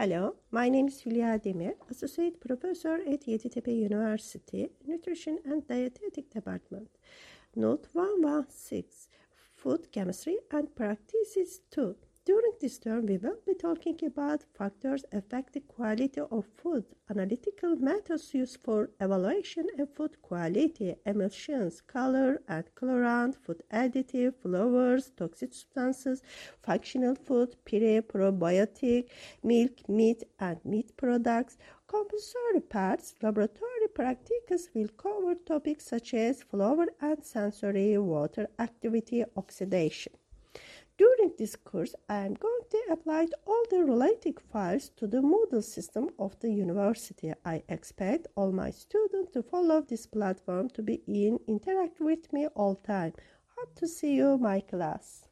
Hello, my name is Hülya Demir, Associate Professor at Yeditepe University, Nutrition and Dietetic Department. NUT 116, Food Chemistry and Practices 2. During this term, we will be talking about factors affecting quality of food, analytical methods used for evaluation of food quality, emulsions, color and colorant, food additive, flavors, toxic substances, functional food, puree, probiotic, milk, meat and meat products, compulsory parts, laboratory practices will cover topics such as flavor and sensory, water activity, oxidation. During this course, I am going to apply all the related files to the Moodle system of the university. I expect all my students to follow this platform to be in interact with me all time. Hope to see you, my class.